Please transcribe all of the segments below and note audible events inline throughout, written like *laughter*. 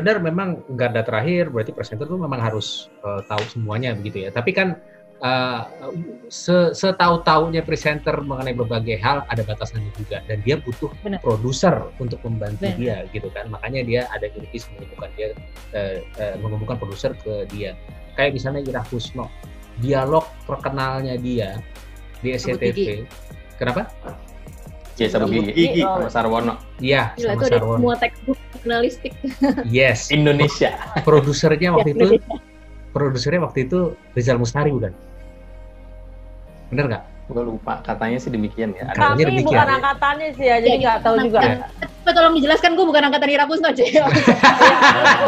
benar memang garda terakhir berarti presenter tuh memang harus uh, tahu semuanya begitu ya. Tapi kan uh, se setahu-tahunya presenter mengenai berbagai hal ada batasannya juga dan dia butuh produser untuk membantu Bener. dia gitu kan. Makanya dia ada kritis mengumpulkan dia uh, uh, mengumpulkan produser ke dia. Kayak misalnya Ira Kusno, dialog perkenalnya dia di SCTV. Kenapa? Ya, sama Gigi, Gigi sama Sarwono. Iya, sama itu Sarwono. semua textbook jurnalistik. Yes. Indonesia. Produsernya waktu itu produsernya waktu itu Rizal Mustari bukan? Bener nggak? Gue lupa, katanya sih demikian ya. Kami demikian. bukan angkatannya sih ya, jadi nggak tahu juga. Ya. Tapi tolong dijelaskan, gue bukan angkatan Irakus nggak sih?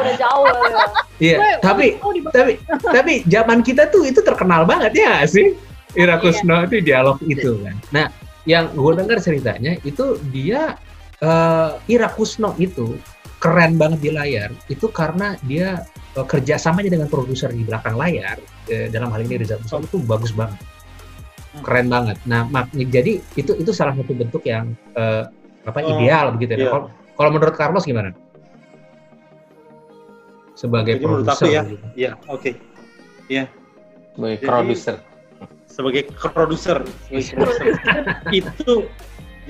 udah jauh ya. Iya, tapi tapi tapi zaman kita tuh itu terkenal banget ya sih. Irakusno itu dialog itu kan. Nah, yang gue dengar ceritanya itu dia uh, Ira Kusno itu keren banget di layar itu karena dia uh, kerjasamanya dengan produser di belakang layar uh, dalam hal ini Rizal Musol itu bagus banget. Hmm. keren banget. Nah mak jadi itu itu salah satu bentuk yang uh, apa oh, ideal begitu ya. iya. kalau kalau menurut Carlos gimana? Sebagai produser ya ya oke. Okay. ya sebagai produser. sebagai produser. *laughs* Itu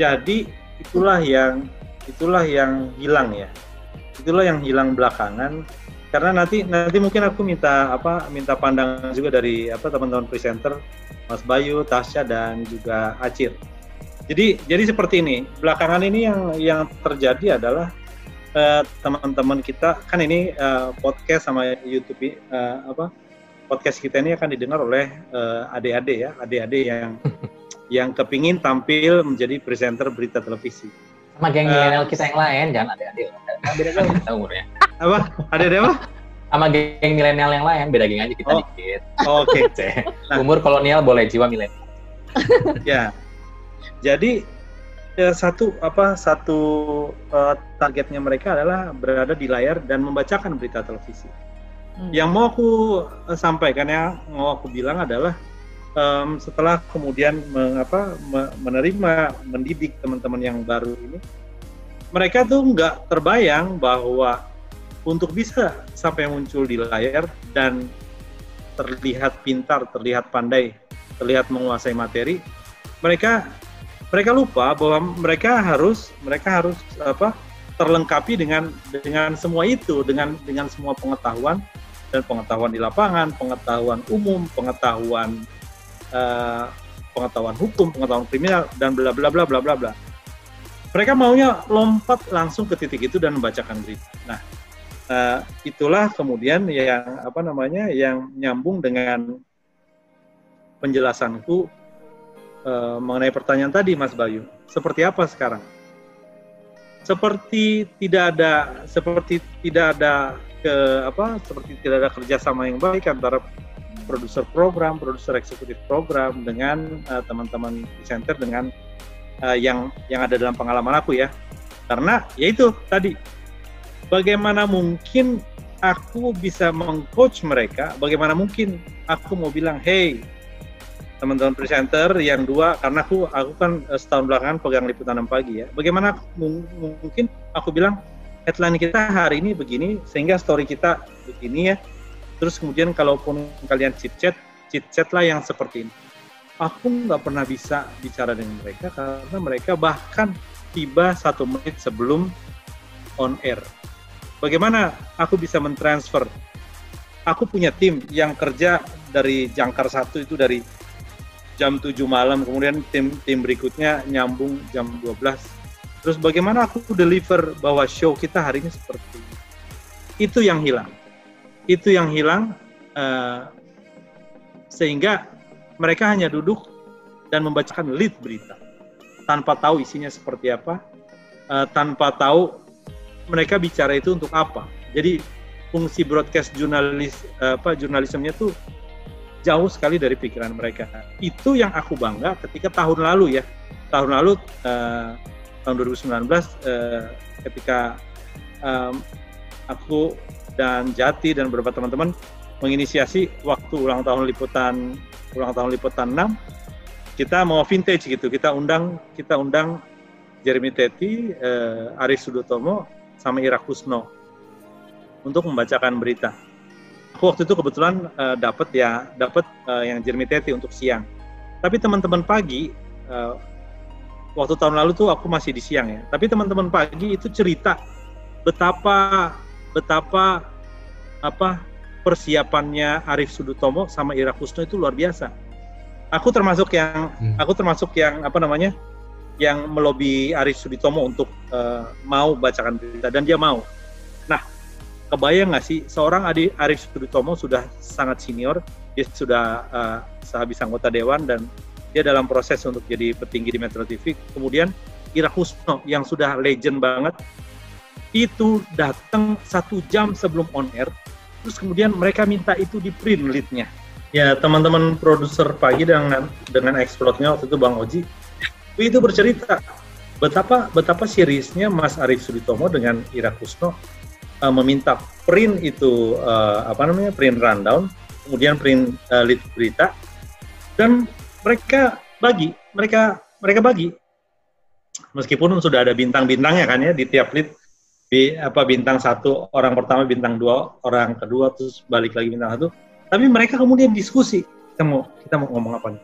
jadi itulah yang itulah yang hilang ya itulah yang hilang belakangan karena nanti nanti mungkin aku minta apa minta pandangan juga dari apa teman-teman presenter Mas Bayu, Tasya dan juga Acir. Jadi jadi seperti ini belakangan ini yang yang terjadi adalah uh, teman-teman kita kan ini uh, podcast sama YouTube uh, apa podcast kita ini akan didengar oleh uh, adik-adik ya, adik-adik yang *laughs* yang kepingin tampil menjadi presenter berita televisi. Sama geng uh, milenial kita yang lain, jangan adik-adik. Beda jauh *laughs* kita umurnya. Apa? Adik-adik apa? Sama geng milenial yang lain, beda geng aja kita oh. dikit. Oh, Oke. *laughs* Okay. nah. Umur kolonial boleh, jiwa milenial. *laughs* ya. Jadi ya, satu apa satu uh, targetnya mereka adalah berada di layar dan membacakan berita televisi. Hmm. Yang mau aku uh, sampaikan ya, mau aku bilang adalah um, setelah kemudian mengapa menerima mendidik teman-teman yang baru ini, mereka tuh nggak terbayang bahwa untuk bisa sampai muncul di layar dan terlihat pintar, terlihat pandai, terlihat menguasai materi, mereka mereka lupa bahwa mereka harus mereka harus apa terlengkapi dengan dengan semua itu dengan dengan semua pengetahuan dan pengetahuan di lapangan, pengetahuan umum, pengetahuan uh, pengetahuan hukum, pengetahuan kriminal dan bla bla bla bla bla bla. Mereka maunya lompat langsung ke titik itu dan membacakan berita. Nah, uh, itulah kemudian yang apa namanya yang nyambung dengan penjelasanku uh, mengenai pertanyaan tadi, Mas Bayu. Seperti apa sekarang? Seperti tidak ada seperti tidak ada ke apa seperti tidak ada kerjasama yang baik antara produser program, produser eksekutif program dengan uh, teman-teman presenter dengan uh, yang yang ada dalam pengalaman aku ya. Karena yaitu tadi bagaimana mungkin aku bisa mengcoach mereka, bagaimana mungkin aku mau bilang, "Hey, teman-teman presenter yang dua karena aku aku kan uh, setahun belakangan pegang liputan enam pagi ya. Bagaimana mungkin aku bilang, headline kita hari ini begini sehingga story kita begini ya terus kemudian kalaupun kalian chit chat chit chat lah yang seperti ini aku nggak pernah bisa bicara dengan mereka karena mereka bahkan tiba satu menit sebelum on air bagaimana aku bisa mentransfer aku punya tim yang kerja dari jangkar satu itu dari jam 7 malam kemudian tim tim berikutnya nyambung jam 12 Terus bagaimana aku deliver bahwa show kita hari ini seperti ini? Itu yang hilang. Itu yang hilang uh, sehingga mereka hanya duduk dan membacakan lead berita tanpa tahu isinya seperti apa, uh, tanpa tahu mereka bicara itu untuk apa. Jadi fungsi broadcast jurnalis uh, apa jurnalismenya tuh jauh sekali dari pikiran mereka. Itu yang aku bangga ketika tahun lalu ya. Tahun lalu uh, tahun 2019 eh, ketika um, aku dan Jati dan beberapa teman-teman menginisiasi waktu ulang tahun liputan ulang tahun liputan 6 kita mau vintage gitu kita undang kita undang Jeremy Teti, eh, Aris Sudotomo sama Ira Kusno untuk membacakan berita. Aku waktu itu kebetulan uh, dapat ya, dapat uh, yang Jeremy Teti untuk siang. Tapi teman-teman pagi, uh, waktu tahun lalu tuh aku masih di siang ya. Tapi teman-teman pagi itu cerita betapa betapa apa persiapannya Arif Sudutomo sama Ira Kusno itu luar biasa. Aku termasuk yang hmm. aku termasuk yang apa namanya yang melobi Arif Sudutomo untuk uh, mau bacakan berita dan dia mau. Nah, kebayang nggak sih seorang Adi Arif Sudutomo sudah sangat senior, dia sudah uh, sehabis anggota dewan dan dia dalam proses untuk jadi petinggi di Metro TV. Kemudian Ira Husno yang sudah legend banget itu datang satu jam sebelum on air, terus kemudian mereka minta itu di print leadnya. Ya teman-teman produser pagi dengan dengan explode-nya waktu itu Bang Oji itu bercerita betapa betapa seriusnya Mas Arif Suditomo dengan Ira Kusno uh, meminta print itu uh, apa namanya print rundown, kemudian print uh, lead berita, dan mereka bagi, mereka mereka bagi. Meskipun sudah ada bintang-bintangnya kan ya di tiap lead, di, apa bintang satu orang pertama, bintang dua orang kedua, terus balik lagi bintang satu. Tapi mereka kemudian diskusi, kita mau kita mau ngomong apa nih?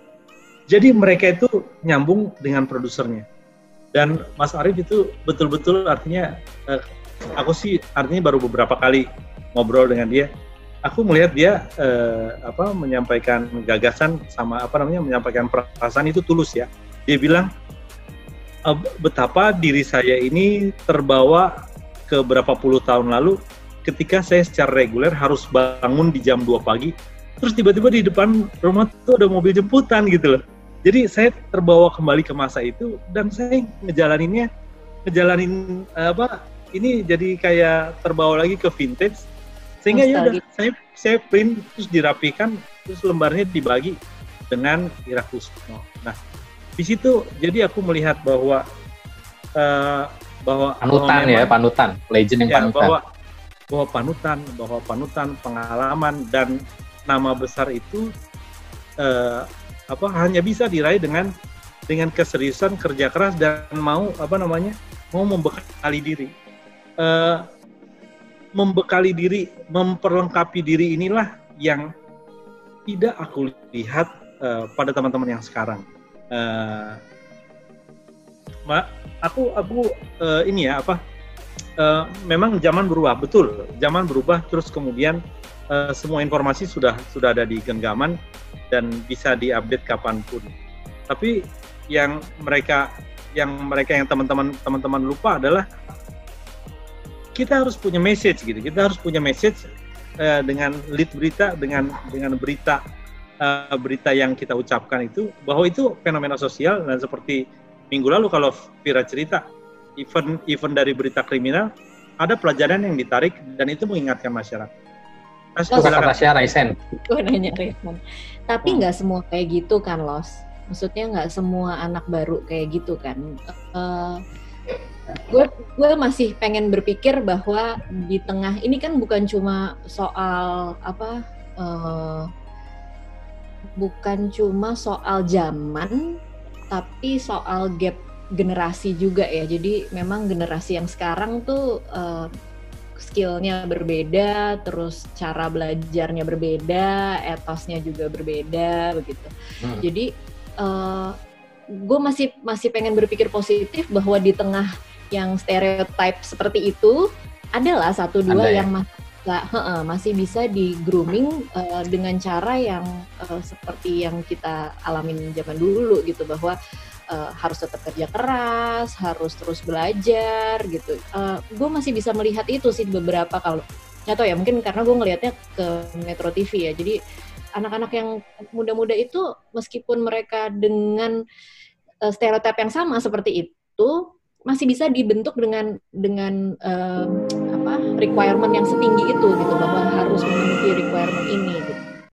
Jadi mereka itu nyambung dengan produsernya. Dan Mas Arief itu betul-betul artinya aku sih artinya baru beberapa kali ngobrol dengan dia aku melihat dia eh, apa menyampaikan gagasan sama apa namanya menyampaikan perasaan itu tulus ya dia bilang e, betapa diri saya ini terbawa ke berapa puluh tahun lalu ketika saya secara reguler harus bangun di jam 2 pagi terus tiba-tiba di depan rumah tuh ada mobil jemputan gitu loh jadi saya terbawa kembali ke masa itu dan saya ngejalaninnya ngejalanin apa ini jadi kayak terbawa lagi ke vintage sehingga ya udah saya saya print terus dirapikan terus lembarnya dibagi dengan Ira Kusno. Nah di situ jadi aku melihat bahwa uh, bahwa panutan bahwa ya panutan. Legend yang ya, panutan. bahwa bahwa panutan bahwa panutan pengalaman dan nama besar itu uh, apa hanya bisa diraih dengan dengan keseriusan kerja keras dan mau apa namanya mau membekali diri. Uh, membekali diri, memperlengkapi diri inilah yang tidak aku lihat uh, pada teman-teman yang sekarang. Uh, aku aku uh, ini ya apa? Uh, memang zaman berubah, betul. Zaman berubah, terus kemudian uh, semua informasi sudah sudah ada di genggaman dan bisa diupdate kapan pun. Tapi yang mereka yang mereka yang teman-teman teman-teman lupa adalah kita harus punya message gitu. Kita harus punya message uh, dengan lead berita, dengan dengan berita uh, berita yang kita ucapkan itu bahwa itu fenomena sosial dan seperti minggu lalu kalau Vira cerita event event dari berita kriminal ada pelajaran yang ditarik dan itu mengingatkan masyarakat. Mas, oh, Tasya Raisen. Gue nanya Raymond. Tapi hmm. nggak hmm. semua kayak gitu kan, Los? Maksudnya nggak semua anak baru kayak gitu kan? Uh, gue gue masih pengen berpikir bahwa di tengah ini kan bukan cuma soal apa uh, bukan cuma soal zaman tapi soal gap generasi juga ya jadi memang generasi yang sekarang tuh uh, skillnya berbeda terus cara belajarnya berbeda etosnya juga berbeda begitu hmm. jadi uh, gue masih masih pengen berpikir positif bahwa di tengah yang stereotype seperti itu adalah satu dua ya? yang masih bisa, uh, masih bisa di grooming uh, dengan cara yang uh, seperti yang kita alamin zaman dulu gitu bahwa uh, harus tetap kerja keras, harus terus belajar gitu. Uh, gue masih bisa melihat itu sih beberapa kalau tahu ya mungkin karena gue ngelihatnya ke Metro TV ya. Jadi anak-anak yang muda-muda itu meskipun mereka dengan uh, stereotip yang sama seperti itu masih bisa dibentuk dengan dengan apa requirement yang setinggi itu gitu bahwa harus memenuhi requirement ini gitu.